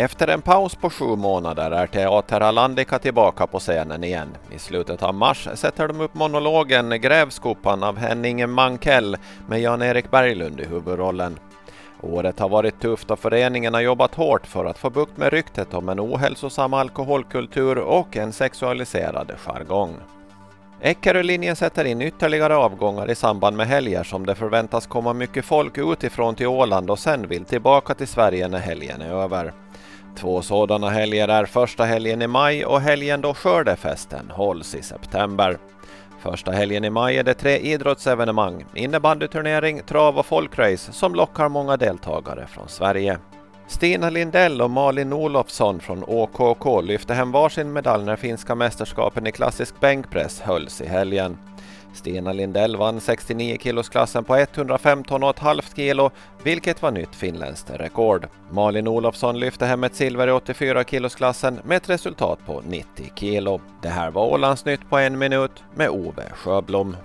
Efter en paus på sju månader är Teater Alandica tillbaka på scenen igen. I slutet av mars sätter de upp monologen Grävskopan av Henning Mankell med Jan-Erik Berglund i huvudrollen. Året har varit tufft och föreningen har jobbat hårt för att få bukt med ryktet om en ohälsosam alkoholkultur och en sexualiserad jargong. Eckerölinjen sätter in ytterligare avgångar i samband med helger som det förväntas komma mycket folk utifrån till Åland och sen vill tillbaka till Sverige när helgen är över. Två sådana helger är första helgen i maj och helgen då skördefesten hålls i september. Första helgen i maj är det tre idrottsevenemang, innebandyturnering, trav och folkrace som lockar många deltagare från Sverige. Stina Lindell och Malin Olofsson från ÅKK lyfte hem varsin medalj när finska mästerskapen i klassisk bänkpress hölls i helgen. Stina Lindell vann 69 kilosklassen på 115,5 kilo, vilket var nytt finländskt rekord. Malin Olofsson lyfte hem ett silver i 84 kilosklassen med ett resultat på 90 kilo. Det här var Ålandsnytt på en minut med Ove Sjöblom.